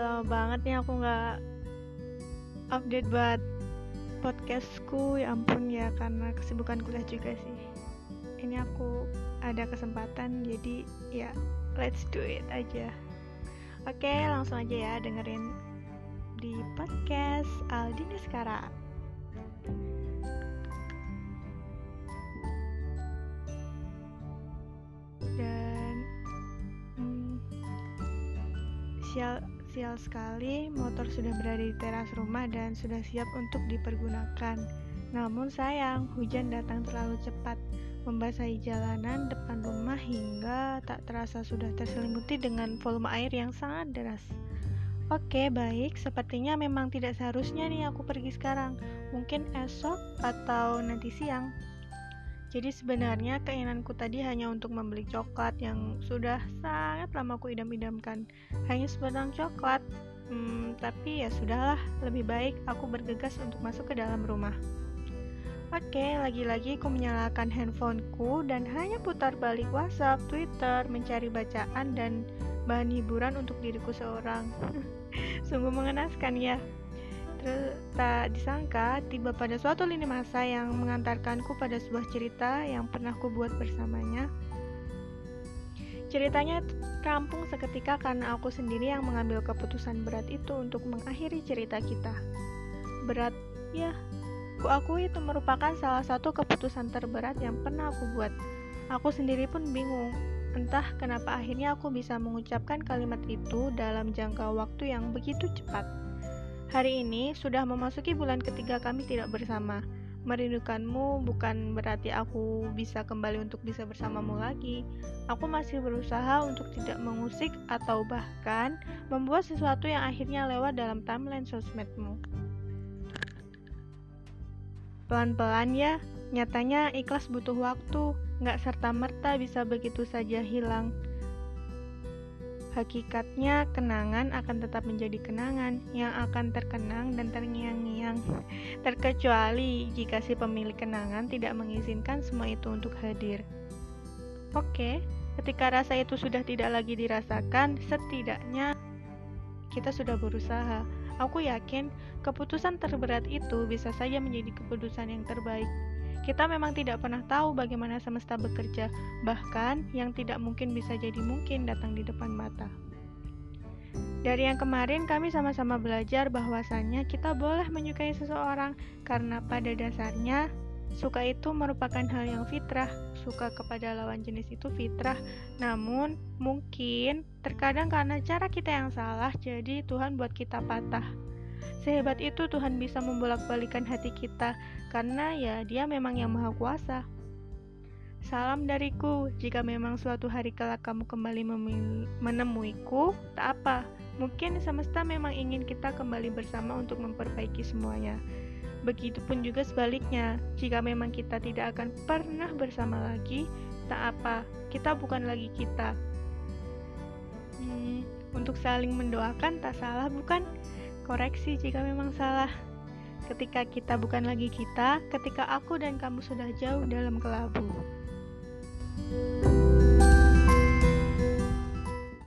lama banget nih aku nggak update buat podcastku. Ya ampun ya karena kesibukan kuliah juga sih. Ini aku ada kesempatan jadi ya let's do it aja. Oke langsung aja ya dengerin di podcast Aldini sekarang. Dan hmm, sial sial sekali motor sudah berada di teras rumah dan sudah siap untuk dipergunakan namun sayang hujan datang terlalu cepat membasahi jalanan depan rumah hingga tak terasa sudah terselimuti dengan volume air yang sangat deras. Oke, baik. Sepertinya memang tidak seharusnya nih aku pergi sekarang. Mungkin esok atau nanti siang. Jadi sebenarnya keinginanku tadi hanya untuk membeli coklat yang sudah sangat lama aku idam-idamkan. Hanya sebatang coklat. Hmm, tapi ya sudahlah, lebih baik aku bergegas untuk masuk ke dalam rumah. Oke, lagi-lagi aku menyalakan handphoneku dan hanya putar balik WhatsApp, Twitter, mencari bacaan dan bahan hiburan untuk diriku seorang. Sungguh mengenaskan ya. Tak disangka tiba pada suatu lini masa yang mengantarkanku pada sebuah cerita yang pernah ku buat bersamanya. Ceritanya rampung seketika karena aku sendiri yang mengambil keputusan berat itu untuk mengakhiri cerita kita. Berat, ya, Ku akui itu merupakan salah satu keputusan terberat yang pernah aku buat. Aku sendiri pun bingung, entah kenapa akhirnya aku bisa mengucapkan kalimat itu dalam jangka waktu yang begitu cepat. Hari ini sudah memasuki bulan ketiga kami tidak bersama. Merindukanmu bukan berarti aku bisa kembali untuk bisa bersamamu lagi. Aku masih berusaha untuk tidak mengusik atau bahkan membuat sesuatu yang akhirnya lewat dalam timeline sosmedmu. Pelan-pelan ya, nyatanya ikhlas butuh waktu, nggak serta-merta bisa begitu saja hilang. Hakikatnya, kenangan akan tetap menjadi kenangan yang akan terkenang dan terngiang-ngiang. Terkecuali jika si pemilik kenangan tidak mengizinkan semua itu untuk hadir. Oke, ketika rasa itu sudah tidak lagi dirasakan, setidaknya kita sudah berusaha Aku yakin keputusan terberat itu bisa saja menjadi keputusan yang terbaik. Kita memang tidak pernah tahu bagaimana semesta bekerja, bahkan yang tidak mungkin bisa jadi mungkin datang di depan mata. Dari yang kemarin kami sama-sama belajar bahwasannya kita boleh menyukai seseorang karena pada dasarnya suka itu merupakan hal yang fitrah. Suka kepada lawan jenis itu fitrah, namun mungkin terkadang karena cara kita yang salah jadi Tuhan buat kita patah. Sehebat itu Tuhan bisa membolak-balikan hati kita karena ya dia memang yang maha kuasa. Salam dariku, jika memang suatu hari kelak kamu kembali menemuiku, tak apa, mungkin semesta memang ingin kita kembali bersama untuk memperbaiki semuanya. Begitupun juga sebaliknya, jika memang kita tidak akan pernah bersama lagi, tak apa, kita bukan lagi kita. Hmm, untuk saling mendoakan tak salah bukan? Koreksi jika memang salah. Ketika kita bukan lagi kita, ketika aku dan kamu sudah jauh dalam kelabu. thank you